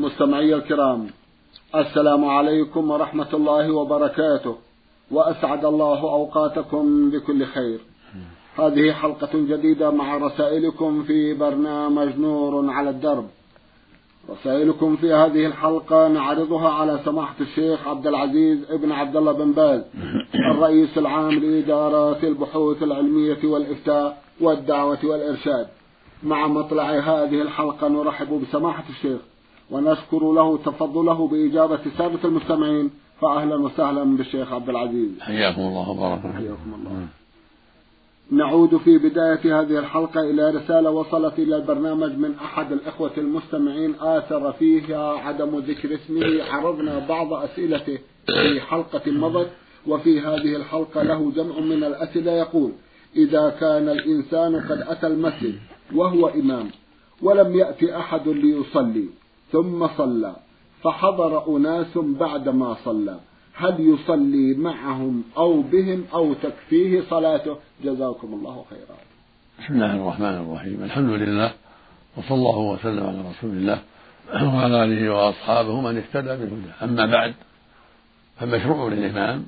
مستمعي الكرام السلام عليكم ورحمة الله وبركاته وأسعد الله أوقاتكم بكل خير. هذه حلقة جديدة مع رسائلكم في برنامج نور على الدرب. رسائلكم في هذه الحلقة نعرضها على سماحة الشيخ عبد العزيز ابن عبد الله بن باز الرئيس العام لإدارة البحوث العلمية والإفتاء والدعوة والإرشاد. مع مطلع هذه الحلقة نرحب بسماحة الشيخ. ونشكر له تفضله بإجابة سادة المستمعين فأهلا وسهلا بالشيخ عبد العزيز. حياكم الله وبارك حياكم الله. نعود في بداية هذه الحلقة إلى رسالة وصلت إلى البرنامج من أحد الإخوة المستمعين آثر فيها عدم ذكر اسمه عرضنا بعض أسئلته في حلقة مضت وفي هذه الحلقة له جمع من الأسئلة يقول إذا كان الإنسان قد أتى المسجد وهو إمام ولم يأتي أحد ليصلي ثم صلى. فحضر أناس بعدما صلى. هل يصلي معهم أو بهم أو تكفيه صلاته؟ جزاكم الله خيرا. بسم الله الرحمن الرحيم. الحمد لله وصلى الله وسلم على رسول الله وعلى آله وأصحابه من اهتدى بهداه. أما بعد فمشروع للإمام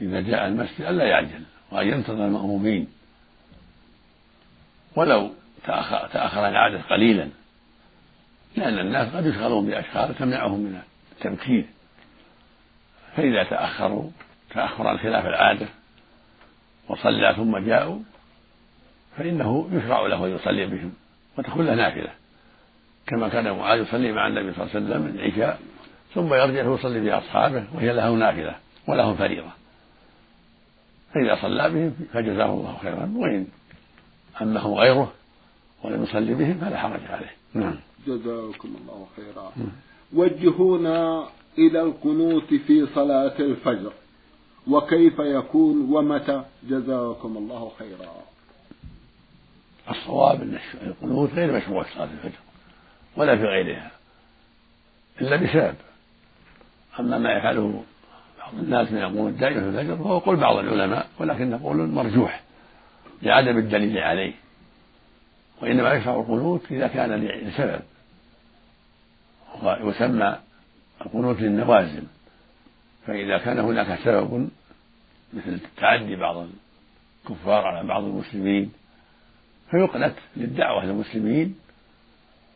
إذا جاء المسجد ألا يعجل وأن ينتظر المأمومين. ولو تأخر, تأخر العادة قليلا. لأن الناس قد يشغلون بأشغال تمنعهم من التبكير فإذا تأخروا تأخرا خلاف العادة وصلى ثم جاءوا فإنه يشرع له أن يصلي بهم وتكون له نافلة. كما كان معاذ يصلي مع النبي صلى الله عليه وسلم العشاء ثم يرجع ويصلي بأصحابه وهي له نافلة وله فريضة. فإذا صلى بهم فجزاه الله خيرا. وإن أمه غيره ولم يصلي بهم فلا حرج عليه. نعم. جزاكم الله خيرا. وجهونا إلى القنوت في صلاة الفجر. وكيف يكون ومتى؟ جزاكم الله خيرا. الصواب أن القنوت غير مشروع في صلاة الفجر ولا في غيرها إلا بسبب. أما ما يفعله بعض الناس من القنوت دائما في الفجر فهو قول بعض العلماء ولكن قول مرجوح لعدم الدليل عليه. وإنما يشرع القنوت إذا كان لسبب. ويسمى القنوت للنوازل. فإذا كان هناك سبب مثل تعدي بعض الكفار على بعض المسلمين فيقنت للدعوة للمسلمين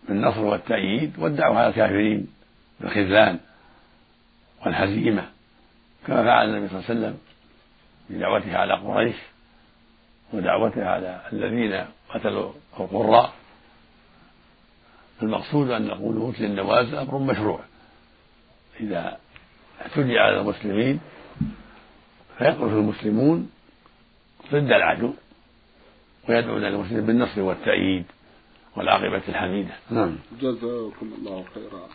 بالنصر والتأييد والدعوة على الكافرين بالخذلان والهزيمة. كما فعل النبي صلى الله عليه وسلم بدعوته على قريش. ودعوته على الذين قتلوا القراء المقصود أن القنوت للنوازل أمر مشروع. إذا اعتدي على المسلمين فيقنط المسلمون ضد العدو ويدعون المسلمين بالنصر والتأييد والعاقبة الحميدة. نعم. جزاكم الله خيرا.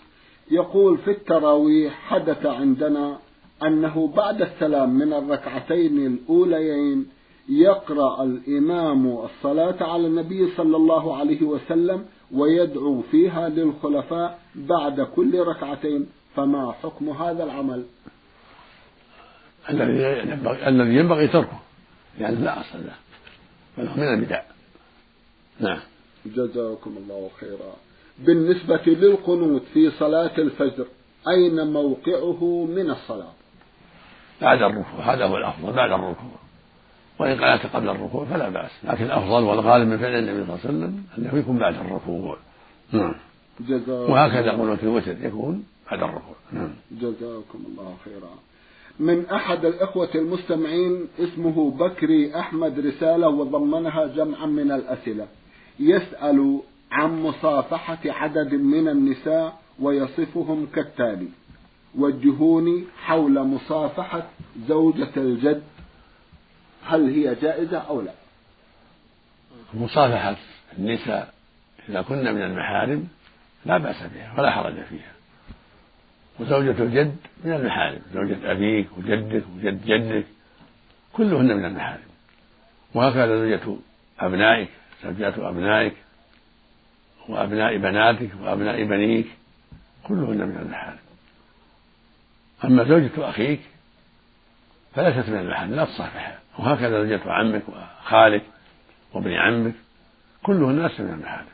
يقول في التراويح حدث عندنا أنه بعد السلام من الركعتين الأوليين يقرأ الإمام الصلاة على النبي صلى الله عليه وسلم ويدعو فيها للخلفاء بعد كل ركعتين فما حكم هذا العمل؟ الذي ينبغي الذي ينبغي تركه يعني لا أصل له بل هو من البدع. نعم. جزاكم الله خيرا. بالنسبة للقنوت في صلاة الفجر أين موقعه من الصلاة؟ بعد الركوع هذا هو الأفضل بعد الركوع. وإن قنات قبل الركوع فلا بأس. لكن الأفضل والغالب من فعل النبي صلى الله عليه وسلم أنه يكون بعد الركوع. نعم. وهكذا قنوت الوتر يكون بعد الركوع. نعم. جزاكم الله خيرا. من أحد الإخوة المستمعين اسمه بكري أحمد رسالة وضمنها جمعا من الأسئلة. يسأل عن مصافحة عدد من النساء ويصفهم كالتالي وجهوني حول مصافحة زوجة الجد هل هي جائزة أو لا. مصافحة النساء إذا كن من المحارم لا بأس بها ولا حرج فيها. وزوجة الجد من المحارم زوجة أبيك وجدك وجد جدك كلهن من المحارم. وهكذا زوجة أبنائك زوجات أبنائك وأبناء بناتك وأبناء بنيك كلهن من المحارم. أما زوجة أخيك فليست من المحارم لا تصافحها وهكذا زوجة عمك وخالك وابن عمك كلهن ليس من المحارم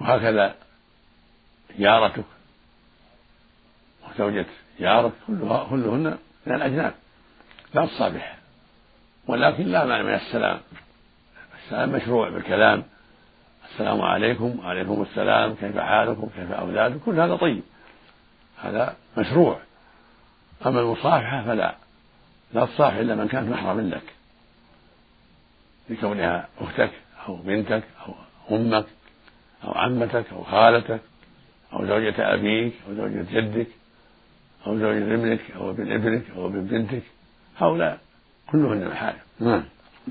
وهكذا جارتك زوجة جارك كلها كلهن من الأجناب. لا تصافح ولكن لا مانع من السلام. السلام مشروع بالكلام. السلام عليكم وعليكم السلام كيف حالكم كيف أولادكم؟ كل هذا طيب. هذا مشروع. أما المصافحة فلا. لا تصافح إلا من كانت محرم لك لكونها أختك أو بنتك أو أمك أو عمتك أو خالتك أو زوجة أبيك أو زوجة جدك أو زوجة ابنك أو ابن ابنك أو ابن بنتك. هؤلاء كلهن محارم. نعم.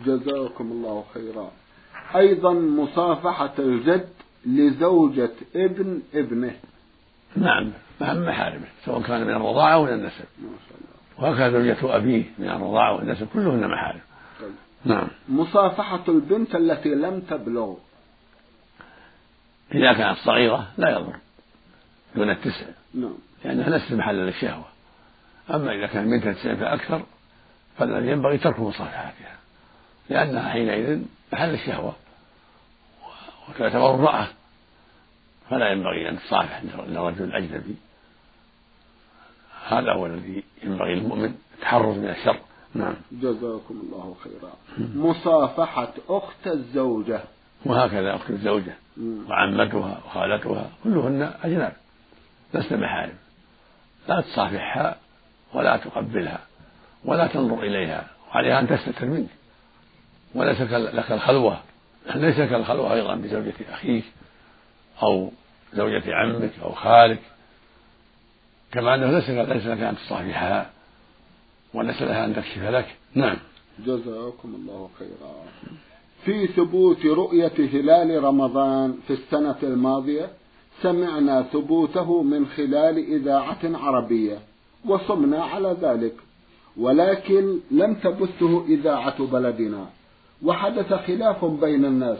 جزاكم الله خيرا. أيضا مصافحة الجد لزوجة ابن ابنه. نعم فهم محارمه سواء كان من الرضاعة أو من النسب. ما شاء الله. وهكذا زوجة أبيه من الرضاعة والنسب كلهن محارم. نعم. مصافحة البنت التي لم تبلغ. إذا كانت صغيرة لا يضر. دون التسع. نعم. لأنها ليست محلا للشهوة. أما إذا كان بنت تسع فأكثر فالذي ينبغي ترك مصافحتها لأنها حينئذ محل الشهوة وتعتبر امرأة. فلا ينبغي أن تصافح لرجل أجنبي هذا هو الذي ينبغي للمؤمن التحرز من الشر. نعم. جزاكم الله خيرا. مصافحة أخت الزوجة. وهكذا أخت الزوجة وعمتها وخالتها كلهن أجناب لسن محارم لا تصافحها ولا تقبلها ولا تنظر إليها. وعليها أن تستتر منك. وليس لك الخلوة. ليس كالخلوة أيضا بزوجة أخيك أو زوجة عمك أو خالك. كما أنه ليس ليس لك أن تصافحها وليس لها أن تكشف لك. نعم. جزاكم الله خيرا. في ثبوت رؤية هلال رمضان في السنة الماضية سمعنا ثبوته من خلال إذاعة عربية وصمنا على ذلك. ولكن لم تبثه إذاعة بلدنا. وحدث خلاف بين الناس.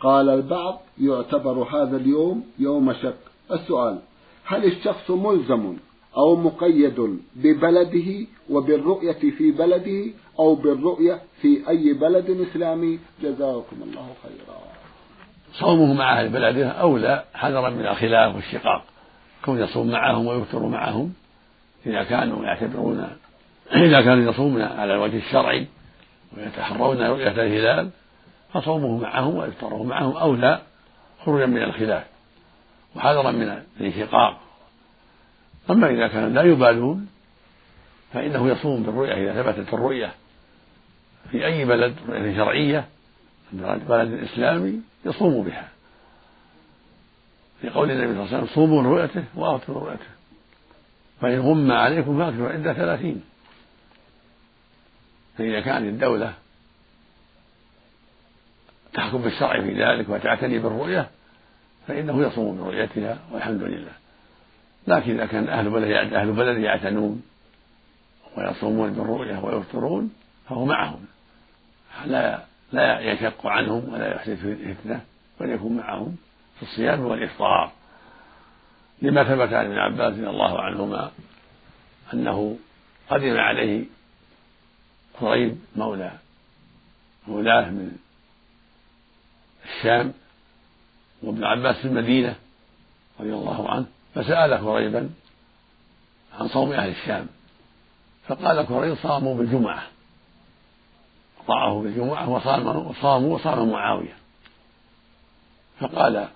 قال البعض يعتبر هذا اليوم يوم شك. السؤال هل الشخص ملزم أو مقيد ببلده وبالرؤية في بلده أو بالرؤية في أي بلد إسلامي. جزاكم الله خيرا. صومه مع أهل بلده أولى حذرا من الخلاف والشقاق. كون يصوم معهم ويفطر معهم إذا كانوا يعتبرون إذا كانوا يصومون على الوجه الشرعي ويتحرون رؤية الهلال فصومه معهم وإفطاره معهم أولى خروجا من الخلاف. وحذرا من الانشقاق. أما إذا كانوا لا يبالون فإنه يصوم بالرؤية إذا ثبتت الرؤية في أي بلد رؤية شرعية بلد إسلامي يصوم بها. لقول النبي صلى الله عليه وسلم صوموا رؤيته وأفطروا رؤيته. فإن غم عليكم فأكثروا عدة ثلاثين. فإذا كانت الدولة تحكم بالشرع في ذلك وتعتني بالرؤية فإنه يصوم برؤيتها والحمد لله. لكن إذا كان أهل بلد أهل بلد يعتنون ويصومون بالرؤية ويفطرون فهو معهم. لا لا يشق عنهم ولا يحدث فتنة بل يكون معهم في الصيام والإفطار. لما ثبت عن ابن عباس رضي الله عنهما أنه قدم عليه قريب مولى مولاه من الشام وابن عباس في المدينة رضي الله عنه فسأل كريبا عن صوم أهل الشام فقال كريب صاموا بالجمعة. طاعه بالجمعة وصاموا وصام معاوية. فقال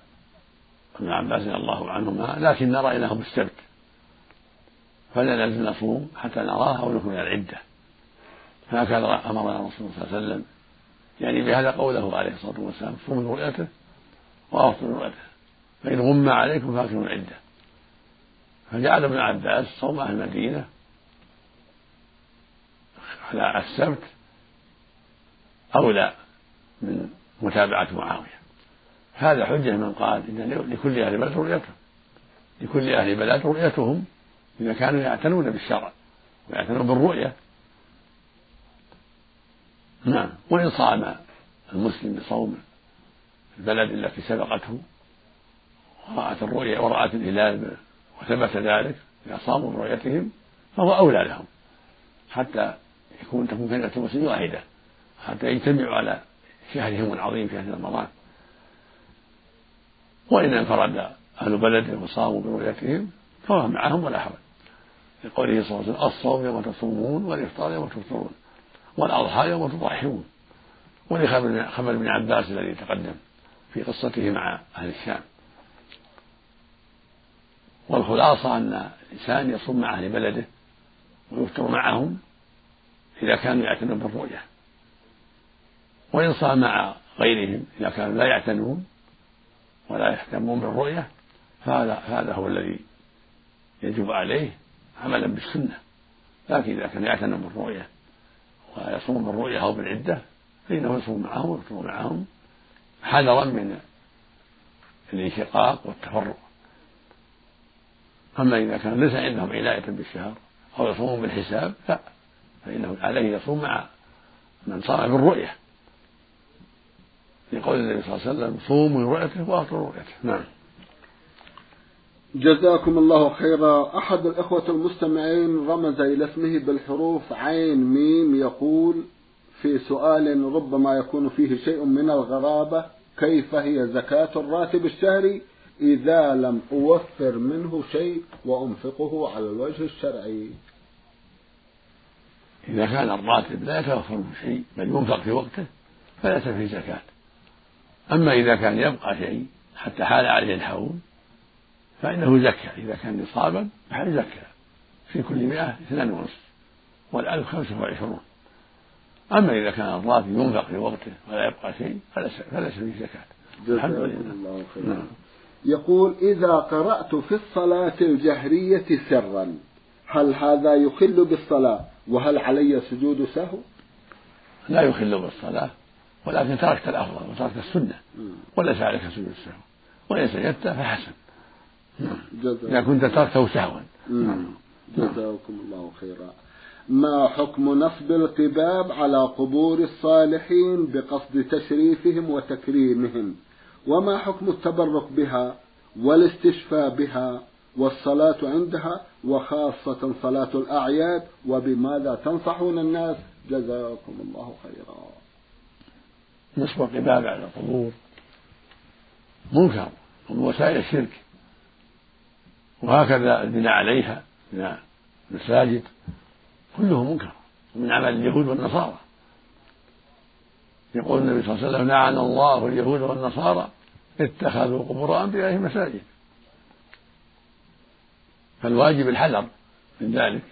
ابن عباس رضي الله عنهما لكن نرى إنه بالسبت فلا لازم نصوم حتى نراه أو العدة. فهكذا أمرنا الرسول صلى الله عليه وسلم. يعني بهذا قوله عليه الصلاة والسلام صوموا رؤيته وأفطروا رؤيته فإن غم عليكم فأكملوا العدة. فجعل ابن عباس صوم أهل المدينة. على السبت أولى من متابعة معاوية. هذا حجة من قال إن لكل أهل بلد رؤيتهم لكل أهل بلد رؤيتهم إذا كانوا يعتنون بالشرع ويعتنون بالرؤية. نعم. وإن صام المسلم بصوم البلد التي سبقته ورأت الرؤيا ورأت الهلال وثبت ذلك إذا صاموا برؤيتهم فهو أولى لهم. حتى يكون تكون كلمة المسلمين واحدة حتى يجتمعوا على شهرهم العظيم شهر رمضان وإن انفرد أهل بلده وصاموا برؤيتهم فهو معهم ولا حرج لقوله صلى الله عليه وسلم الصوم يوم تصومون والإفطار يوم تفطرون والأضحى يوم تضحون ولخبر ابن عباس الذي تقدم في قصته مع أهل الشام. والخلاصة أن الإنسان يصوم مع أهل بلده ويفطر معهم إذا كانوا يعتنون بالرؤية. وإن صام مع غيرهم إذا كانوا لا يعتنون ولا يهتمون بالرؤية فهذا هذا هو الذي يجب عليه عملا بالسنة. لكن إذا كان يعتنى بالرؤية ويصوم بالرؤية أو بالعدة فإنه يصوم معهم ويفطر معهم حذرا من الانشقاق والتفرق. أما إذا كان ليس عندهم عناية بالشهر أو يصومون بالحساب لا. فإنه عليه يصوم مع من صام بالرؤية. لقول النبي صلى الله عليه وسلم صوموا لرؤيته وأفطروا رؤيته نعم. جزاكم الله خيرا. أحد الإخوة المستمعين رمز إلى اسمه بالحروف عين ميم يقول في سؤال ربما يكون فيه شيء من الغرابة كيف هي زكاة الراتب الشهري؟ إذا لم أوفر منه شيء وأنفقه على الوجه الشرعي. إذا كان الراتب لا يتوفر منه شيء بل ينفق في وقته فليس فيه زكاة. أما إذا كان يبقى شيء حتى حال عليه الحول فإنه زكى. إذا كان نصابا فهل زكى في كل مئة اثنان ونصف والألف خمسة وعشرون. أما إذا كان الراتب ينفق في وقته ولا يبقى شيء فليس فليس فيه زكاة. الحمد لله. نعم. يقول إذا قرأت في الصلاة الجهرية سرا هل هذا يخل بالصلاة؟ وهل علي سجود سهو؟ لا يخل بالصلاة ولكن تركت الأفضل وتركت السنة وليس عليك سجود السهو وإن سجدت فحسن. إذا كنت تركته سهوا. نعم. جزاكم الله خيرا. ما حكم نصب القباب على قبور الصالحين بقصد تشريفهم وتكريمهم؟ وما حكم التبرك بها والاستشفاء بها والصلاة عندها وخاصة صلاة الأعياد وبماذا تنصحون الناس؟ جزاكم الله خيرا. نصب القباب على القبور. منكر. ومن وسائل الشرك. وهكذا البناء عليها بناء المساجد. كله منكر. ومن عمل اليهود والنصارى. يقول النبي صلى الله عليه وسلم لعن الله اليهود والنصارى اتخذوا قبور انبيائهم مساجد فالواجب الحذر من ذلك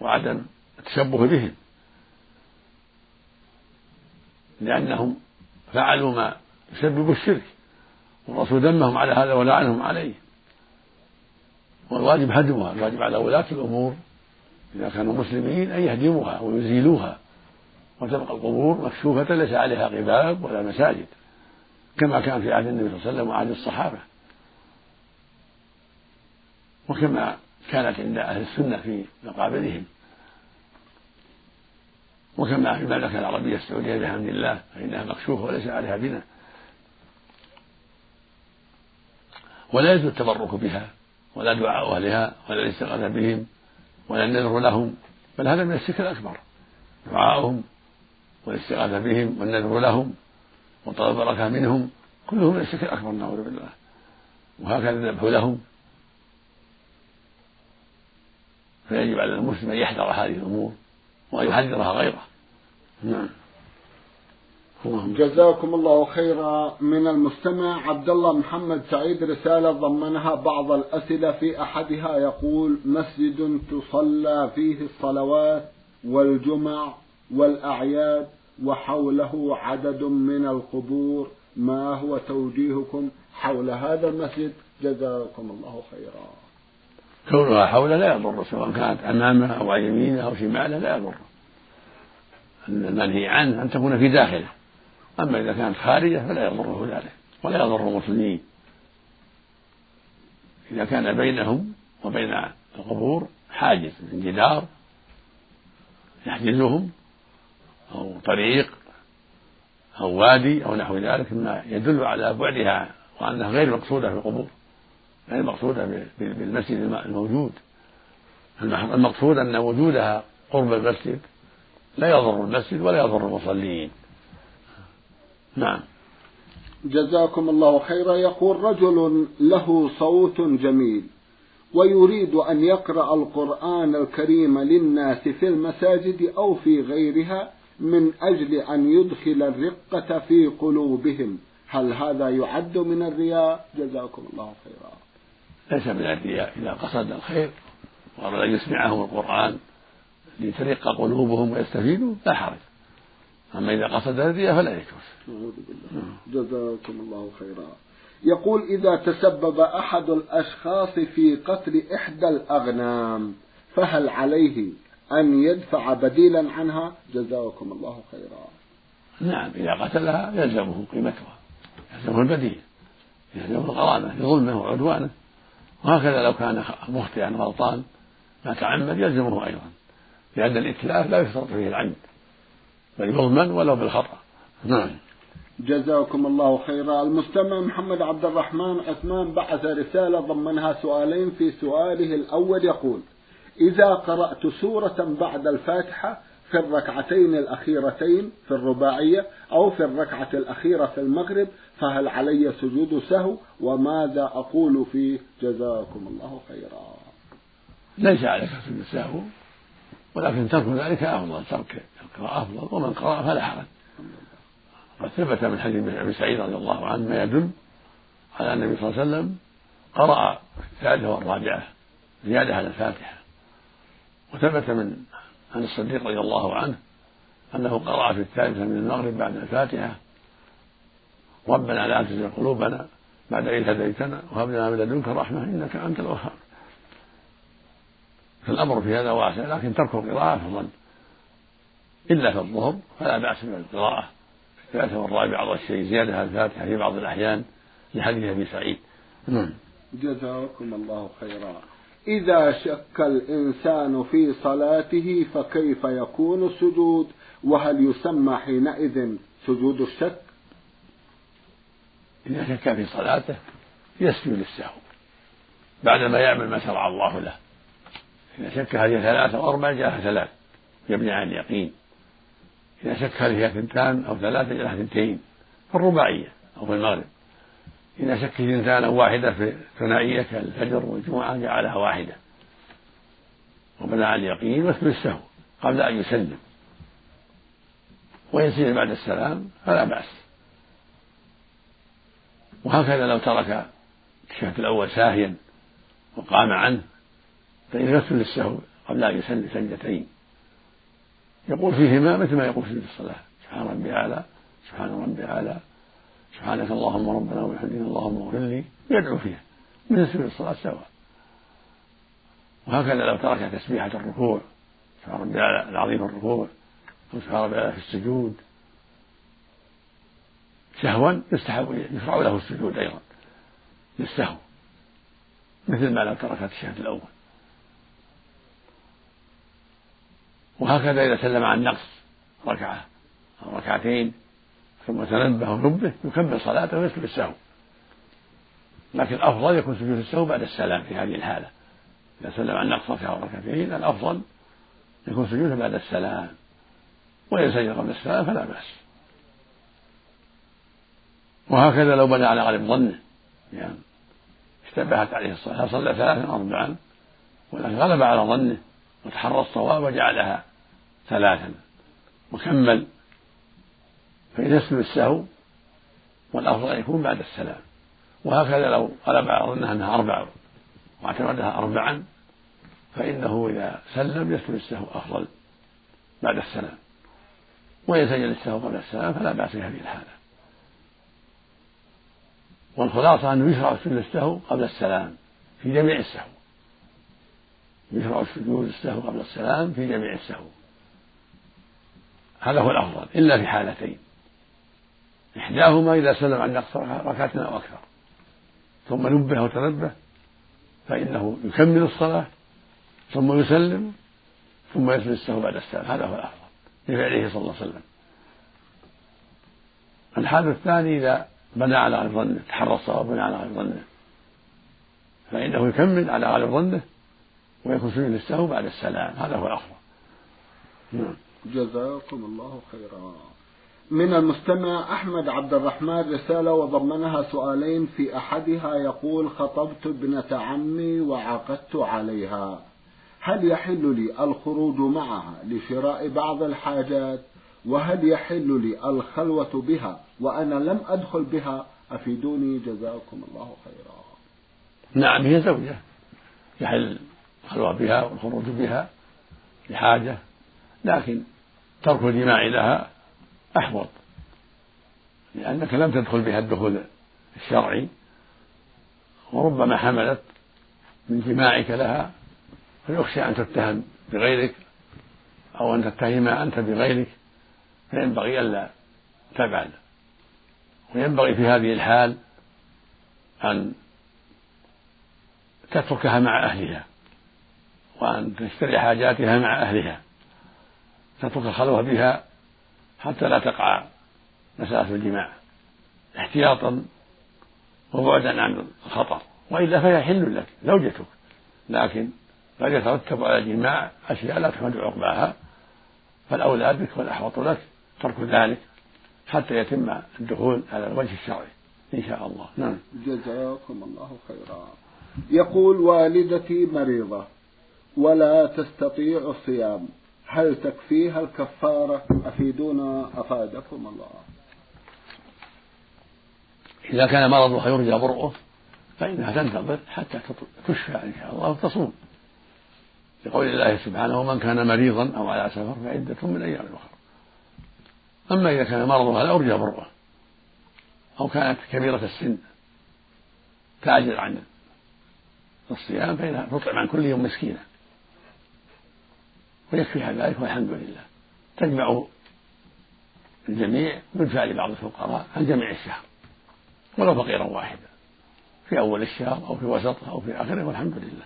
وعدم التشبه بهم. لأنهم فعلوا ما يسبب الشرك والرسول ذمهم على هذا ولعنهم عليه. والواجب هدمها الواجب على ولاة الأمور إذا كانوا مسلمين أن يهدموها ويزيلوها. وتبقى القبور مكشوفة ليس عليها قباب ولا مساجد كما كان في عهد النبي صلى الله عليه وسلم وعهد الصحابة. وكما كانت عند أهل السنة في مقابرهم وكما في المملكة العربية السعودية بحمد الله فإنها مكشوفة وليس عليها بناء. ولا يجوز التبرك بها ولا دعاء أهلها ولا الاستغاثة بهم ولا النذر لهم بل هذا من الشرك الأكبر. دعاؤهم والاستغاثة بهم والنذر لهم وطلب البركة منهم كله من الشرك الأكبر نعوذ بالله. وهكذا الذبح لهم. فيجب على المسلم أن يحذر هذه الأمور وأن يحذرها غيره. نعم. جزاكم الله خيرا. من المستمع عبد الله محمد سعيد رسالة ضمنها بعض الأسئلة في أحدها يقول مسجد تصلى فيه الصلوات والجمع والأعياد وحوله عدد من القبور ما هو توجيهكم حول هذا المسجد. جزاكم الله خيرا. كونها حوله لا يضر سواء كانت أمامه أو عن يمينه أو شماله لا يضر. المنهي عنه أن تكون في داخله. أما إذا كانت خارجة فلا يضره ذلك ولا يضر المسلمين. إذا كان بينهم وبين القبور حاجز من جدار يحجزهم. أو طريق أو وادي أو نحو ذلك مما يدل على بعدها وأنها غير مقصودة في القبور غير مقصودة بالمسجد الموجود. المقصود أن وجودها قرب المسجد لا يضر المسجد ولا يضر المصلين. نعم. جزاكم الله خيرا. يقول رجل له صوت جميل ويريد أن يقرأ القرآن الكريم للناس في المساجد أو في غيرها من أجل أن يدخل الرقة في قلوبهم. هل هذا يعد من الرياء؟ جزاكم الله خيرا. ليس من الرياء إذا قصد الخير وأراد أن يسمعهم القرآن لترق قلوبهم ويستفيدوا لا حرج. أما إذا قصد الرياء فلا يجوز. نعوذ بالله. جزاكم الله خيرا. يقول إذا تسبب أحد الأشخاص في قتل إحدى الأغنام فهل عليه أن يدفع بديلا عنها جزاكم الله خيرا. نعم إذا قتلها يلزمه قيمتها يلزمه البديل يلزمه الغرامة لظلمه وعدوانه. وهكذا لو كان مخطئا غلطان ما تعمد يلزمه أيضا. لأن الإتلاف لا يشترط فيه العمد بل يضمن ولو بالخطأ. نعم. جزاكم الله خيرا. المستمع محمد عبد الرحمن عثمان بعث رسالة ضمنها سؤالين في سؤاله الأول يقول إذا قرأت سورة بعد الفاتحة في الركعتين الأخيرتين في الرباعية أو في الركعة الأخيرة في المغرب فهل علي سجود سهو؟ وماذا أقول فيه جزاكم الله خيرا؟ ليس عليك سجود سهو ولكن ترك ذلك أفضل ترك القراءة أفضل ومن قرأ فلا حرج. قد ثبت من حديث أبي سعيد رضي الله عنه ما يدل على أن النبي صلى الله عليه وسلم قرأ الثالثة والرابعة زيادة على الفاتحة. وثبت من عن الصديق رضي الله عنه أنه قرأ في الثالثة من المغرب بعد الفاتحة ربنا لا تزغ قلوبنا بعد إذ هديتنا وهب لنا من لدنك رحمة إنك أنت الوهاب. فالأمر في هذا واسع لكن ترك القراءة أفضل. إلا في الظهر فلا بأس من القراءة. في الثالثة والرابعة والشيء زيادة على الفاتحة في بعض الأحيان لحديث أبي سعيد. نعم. جزاكم الله خيرا. إذا شك الإنسان في صلاته فكيف يكون السجود؟ وهل يسمى حينئذ سجود الشك؟ إذا شك في صلاته يسجد للسهو بعدما يعمل ما شرع الله له. إذا شك هذه ثلاثة أو أربعة جاءها ثلاث يبني عن اليقين. إذا شك هل هي اثنتان أو ثلاثة جاءها اثنتين في الرباعية أو في المغرب. إذا شك في اثنتان أو واحدة في الثنائية كالفجر والجمعة جعلها واحدة. وبنى على اليقين واسم السهو قبل أن يسلم. ويسير بعد السلام فلا بأس. وهكذا لو ترك الشهد الأول ساهيا وقام عنه فإن يسجد للسهو قبل أن يسلم سجدتين. يقول فيهما مثل ما يقول في الصلاة سبحان ربي أعلى سبحان ربي أعلى. سبحانك اللهم ربنا وبحمدك اللهم اغفر لي يدعو فيها مثل سجود الصلاة سواء. وهكذا لو ترك تسبيحة الركوع سبحان ربي العظيم الركوع وسبحان ربي في السجود. سهوا يستحب يشرع له السجود أيضا للسهو مثل ما لو ترك الشهد الأول. وهكذا إذا سلم عن نقص ركعة أو ركعتين ثم تنبه ونبه يكمل صلاته ويسجد السهو. لكن الأفضل يكون سجود السهو بعد السلام في هذه الحالة. إذا سلم عن نقص أو ركعتين الأفضل يكون سجوده بعد السلام. وإن سجد قبل السلام فلا بأس. وهكذا لو بنى على غالب ظنه. يعني اشتبهت عليه الصلاة صلى ثلاثا أربعا ولكن غلب على ظنه وتحرى الصواب وجعلها ثلاثا. وكمل فإن يسجد السهو والأفضل أن يكون بعد السلام. وهكذا لو على ظنه أنها أربع واعتمدها أربعا فإنه إذا سلم يسجد السهو أفضل بعد السلام. وإن سجد السهو قبل السلام فلا بأس في هذه الحالة. والخلاصة أنه يشرع سجود السهو قبل السلام في جميع السهو. يشرع السجود السهو قبل السلام في جميع السهو. هذا هو الأفضل إلا في حالتين. إحداهما إذا سلم عن نقص ركعة أو أكثر ثم نبه وتنبه فإنه يكمل الصلاة ثم يسلم ثم يسجد السهو بعد السلام. هذا هو الأفضل لفعله صلى الله عليه وسلم. الحال الثاني إذا بنى على غير ظنه تحرى الصواب بنى على غير ظنه فإنه يكمل على غير ظنه ويكون سجود السهو بعد السلام. هذا هو الأفضل. نعم. جزاكم الله خيرا. من المستمع أحمد عبد الرحمن رسالة وضمنها سؤالين في أحدها يقول خطبت ابنة عمي وعقدت عليها. هل يحل لي الخروج معها لشراء بعض الحاجات؟ وهل يحل لي الخلوة بها وأنا لم أدخل بها؟ أفيدوني جزاكم الله خيرا. نعم هي زوجة. يحل الخلوة بها والخروج بها لحاجة لكن ترك الجماع لها أحوط. لأنك لم تدخل بها الدخول الشرعي وربما حملت من جماعك لها فيخشى أن تتهم بغيرك أو أن تتهم أنت بغيرك فينبغي ألا تفعل وينبغي في هذه الحال أن تتركها مع أهلها وأن تشتري حاجاتها مع أهلها. تترك الخلوة بها حتى لا تقع مسألة الجماع احتياطا وبعدا عن الخطر وإلا فهي حل لك زوجتك. لكن قد يترتب على الجماع أشياء لا تحمد عقباها فالأولى بك والأحوط لك ترك ذلك حتى يتم الدخول على الوجه الشرعي إن شاء الله. نعم. جزاكم الله خيرا. يقول والدتي مريضة ولا تستطيع الصيام. هل تكفيها الكفارة أفيدونا أفادكم الله. إذا كان مرضها يرجى برؤه فإنها تنتظر حتى تشفى إن شاء الله وتصوم لقول الله سبحانه ومن كان مريضا أو على سفر فعدة من أيام أخرى. أما إذا كان مرضها لا يرجى برؤه. أو كانت كبيرة السن تعجز عن الصيام فإنها تطعم عن كل يوم مسكينة. ويكفيها ذلك والحمد لله. تجمع الجميع يدفع لبعض الفقراء عن جميع الشهر ولو فقيرا واحدا في أول الشهر أو في وسطه أو في آخره والحمد لله.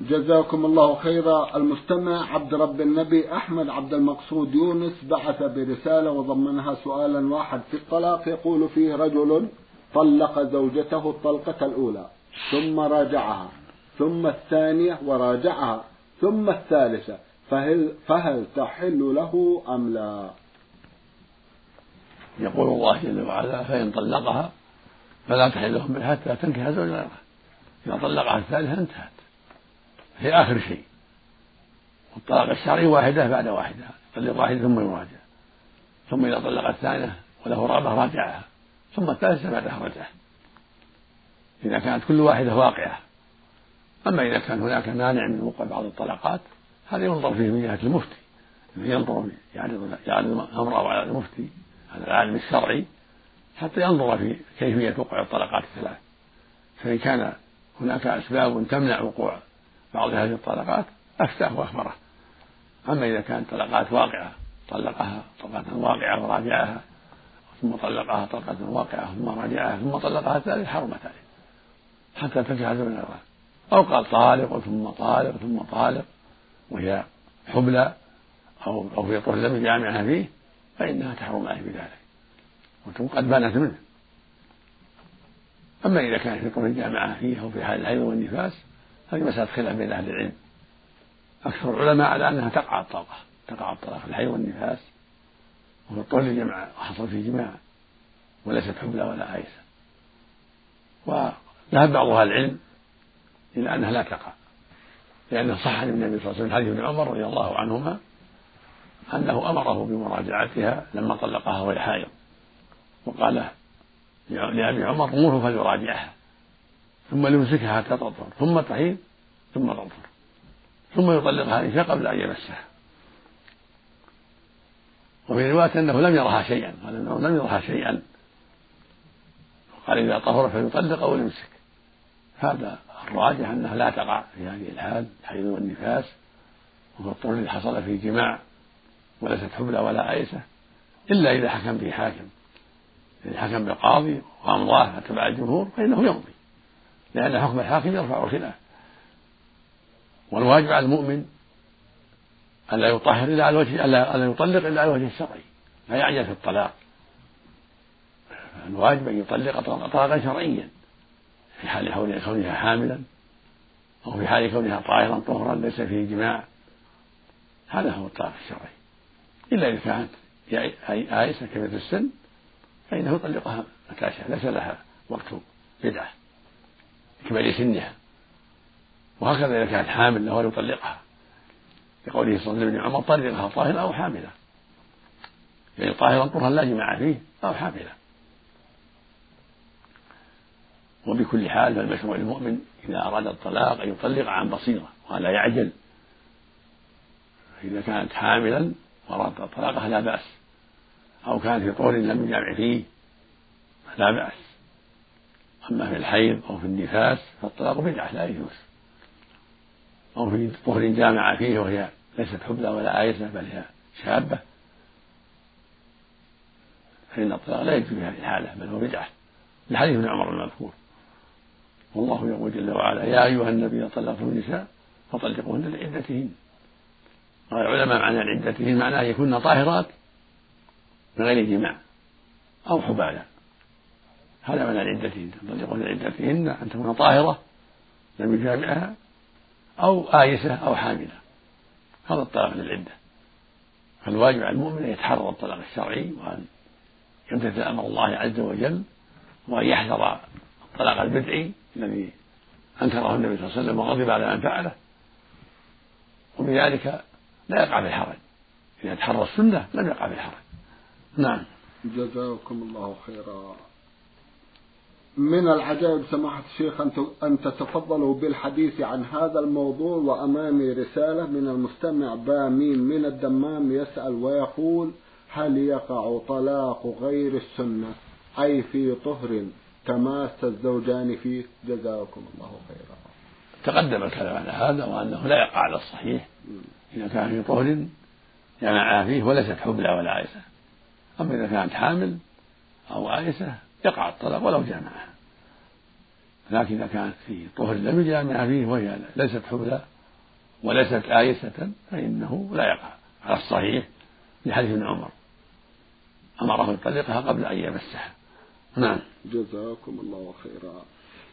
جزاكم الله خيرا. المستمع عبد رب النبي أحمد عبد المقصود يونس بعث برسالة وضمنها سؤالا واحد في الطلاق. يقول فيه رجل طلق زوجته الطلقة الأولى ثم راجعها ثم الثانية وراجعها. ثم الثالثة فهل, فهل تحل له أم لا؟ يقول الله جل وعلا فإن طلقها فلا تحل له حتى تنكح زوجا غيره إذا طلقها الثالثة انتهت. هي آخر شيء. والطلاق الشرعي واحدة بعد واحدة يطلق واحدة ثم يراجع. ثم إذا طلق الثانية وله رغبة راجعها. ثم الثالثة بعدها رجعه إذا كانت كل واحدة واقعة. أما إذا كان هناك مانع من وقوع بعض الطلاقات هذا ينظر فيه من جهة المفتي. ينظر يعرض يعرض أمره على المفتي على العالم الشرعي حتى ينظر في كيفية وقوع الطلقات الثلاث. فإن كان هناك أسباب تمنع وقوع بعض هذه الطلقات أفتاه وأخبره. أما إذا كانت طلقات واقعة طلقها طلقة واقعة وراجعها ثم طلقها طلقة واقعة ثم راجعها ثم طلقها الثالث حرمت عليه. حتى تنكح زوجا غيره أو قال طالق ثم طالق ثم طالق وهي حبلى أو أو في طهر لم يجامعها فيه فإنها تحرم عليه بذلك. وتكون قد بانت منه. أما إذا كان في طهر جامعها فيه أو في حال الحيض والنفاس هذه مسألة خلاف بين أهل العلم. أكثر العلماء على أنها تقع الطلقة تقع الطلاق في الحيض والنفاس. وفي الطهر جمع حصل فيه جماع وليست حبلى ولا عائسة وذهب بعض أهل العلم إلى أنها لا تقع. لأنه صح عن النبي صلى الله عليه وسلم حديث ابن عمر رضي الله عنهما أنه أمره بمراجعتها لما طلقها وهي حائض وقال لأبي عمر مره فليراجعها ثم ليمسكها حتى تطهر ثم تحيض ثم تطهر ثم يطلقها إن قبل أن يمسها. وفي رواية أنه لم يرها شيئا قال أنه لم يرها شيئا. وقال إذا طهر فليطلق أو يمسك هذا الراجح أنها لا تقع في هذه الحال الحيض والنفاس وفي الطهر الذي حصل فيه جماع وليست حبلى ولا عيسة إلا إذا حكم به حاكم. إذا حكم بالقاضي وأمضاه فتبع الجمهور فإنه يمضي. لأن حكم الحاكم يرفع الخلاف والواجب على المؤمن ألا يطهر إلا على الوجه ألا يطلق إلا على الوجه الشرعي لا يعجل في الطلاق. الواجب أن يطلق طلاقا شرعيا. في حال كونها حاملا أو في حال كونها طاهرا طهرا ليس فيه جماع. هذا هو الطلاق الشرعي إلا إذا كانت آيسة كبيرة السن فإنه يطلقها متى شاء ليس لها وقت بدعة لكبر سنها. وهكذا إذا كانت حامل له يطلقها. لقوله صلى الله عليه وسلم عمر طلقها طاهرة أو حاملة. يعني طاهرا طهرا لا جماع فيه أو حاملة. وبكل حال فالمشروع للمؤمن إذا أراد الطلاق أن يطلق عن بصيرة ولا يعجل. إذا كانت حاملا وأراد طلاقها لا بأس. أو كانت في طهر لم يجامع فيه لا بأس. أما في الحيض أو في النفاس فالطلاق بدعة لا يجوز. أو في طهر جامع فيه وهي ليست حبلى ولا آيسة بل هي شابة فإن الطلاق لا يجوز في هذه الحالة بل هو بدعة. لحديث ابن عمر المذكور. والله يقول جل وعلا يا أيها النبي طلقتم النساء فطلقوهن لعدتهن. قال العلماء معنى عدتهن معناه يكون طاهرات من غير جماع أو حبالا. هذا معنى عدتهن تطلقون عدتهن أن تكون طاهرة لم يجامعها أو آيسة أو حاملة. هذا الطلاق للعدة فالواجب على المؤمن أن يتحرى الطلاق الشرعي وأن يمتثل أمر الله عز وجل وأن يحذر الطلاق البدعي الذي أنكره النبي صلى الله عليه وسلم وغضب على من فعله. وبذلك لا يقع في الحرج. إذا تحرى السنة لم يقع في الحرج. نعم. جزاكم الله خيرا. من العجائب سماحة الشيخ أن تتفضلوا بالحديث عن هذا الموضوع وأمامي رسالة من المستمع بامين من الدمام يسأل ويقول هل يقع طلاق غير السنة؟ أي في طهر تماس الزوجان فيه جزاكم الله خيرا. تقدم الكلام على هذا وأنه لا يقع على الصحيح. إذا كان في طهر جمع فيه وليست حبلى ولا عيسى أما إذا كانت حامل أو عائسة يقع الطلاق ولو جامعها. لكن إذا كانت في طهر لم يجامع فيه وهي ليست حبلى وليست آيسة فإنه لا يقع على الصحيح. لحديث ابن عمر أمره يطلقها قبل أن يمسها. نعم. جزاكم الله خيرا.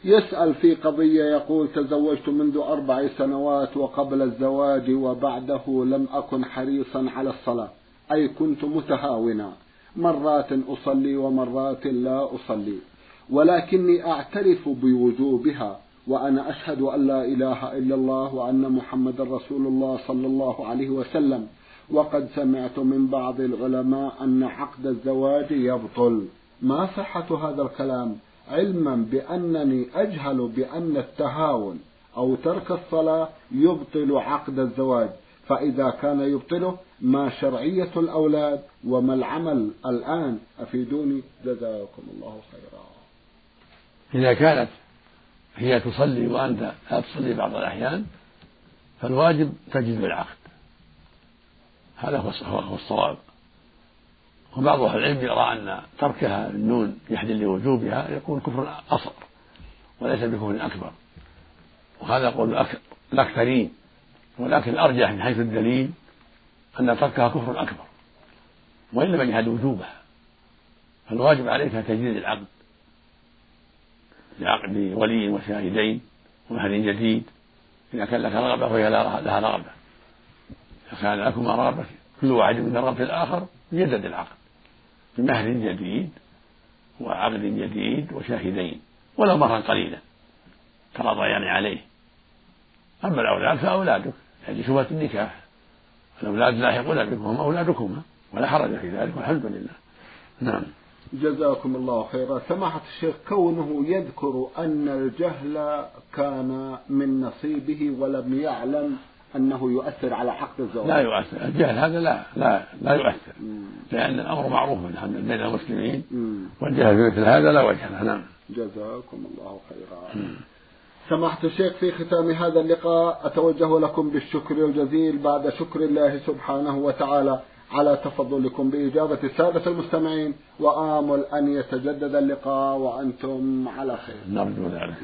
يسأل في قضية يقول تزوجت منذ أربع سنوات وقبل الزواج وبعده لم أكن حريصا على الصلاة. أي كنت متهاونا. مرات أصلي ومرات لا أصلي. ولكني أعترف بوجوبها وأنا أشهد أن لا إله إلا الله وأن محمد رسول الله صلى الله عليه وسلم. وقد سمعت من بعض العلماء أن عقد الزواج يبطل. ما صحة هذا الكلام؟ علما بأنني أجهل بأن التهاون أو ترك الصلاة يبطل عقد الزواج. فإذا كان يبطله ما شرعية الأولاد وما العمل الآن؟ أفيدوني. جزاكم الله خيرا. إذا كانت هي تصلي وأنت لا تصلي بعض الأحيان فالواجب تجد بالعقد هذا هو الصواب. وبعض أهل العلم يرى أن تركها النون يحدث لوجوبها يكون كفر أصغر وليس بكفر أكبر وهذا قول الأكثرين ولكن الأرجح من حيث الدليل أن تركها كفر أكبر وإن لم يجحد وجوبها. فالواجب عليك تجديد العقد بعقد ولي وشاهدين ومهر جديد. إذا كان لك رغبة وهي لها رغبة إذا كان لكما رغبة كل واحد من رغبة الآخر يجدد العقد. بمهر جديد وعقد جديد وشاهدين ولو مهرا قليلا ترضيان عليه. أما الأولاد فأولادك هذه شبهة النكاح. الأولاد لاحقون بكم هم أولادكما ولا حرج في ذلك والحمد لله. نعم. جزاكم الله خيرا. سماحة الشيخ كونه يذكر أن الجهل كان من نصيبه ولم يعلم أنه يؤثر على عقد الزواج. لا يؤثر. الجهل هذا لا لا لا يؤثر. لأن الأمر معروف بين المسلمين. والجهل في مثل هذا لا وجه له. نعم. جزاكم الله خيرا. سماحة الشيخ في ختام هذا اللقاء أتوجه لكم بالشكر الجزيل بعد شكر الله سبحانه وتعالى على تفضلكم بإجابة السادة المستمعين. وآمل أن يتجدد اللقاء وأنتم على خير. نرجو ذلك.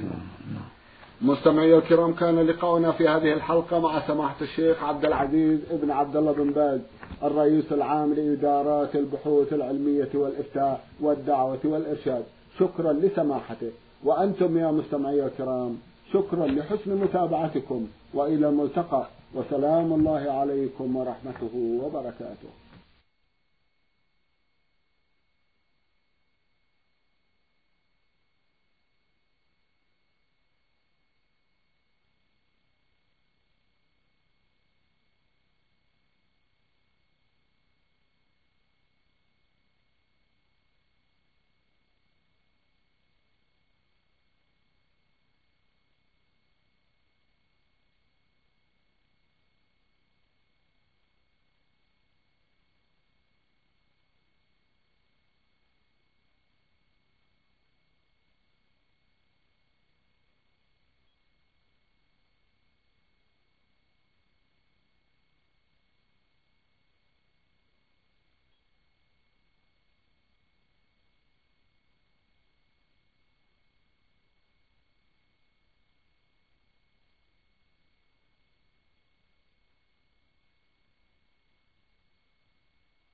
مستمعي الكرام كان لقاؤنا في هذه الحلقة مع سماحة الشيخ عبد العزيز ابن عبد الله بن باز الرئيس العام لإدارات البحوث العلمية والإفتاء والدعوة والإرشاد. شكرا لسماحته. وأنتم يا مستمعي الكرام شكرا لحسن متابعتكم وإلى الملتقى. وسلام الله عليكم ورحمته وبركاته.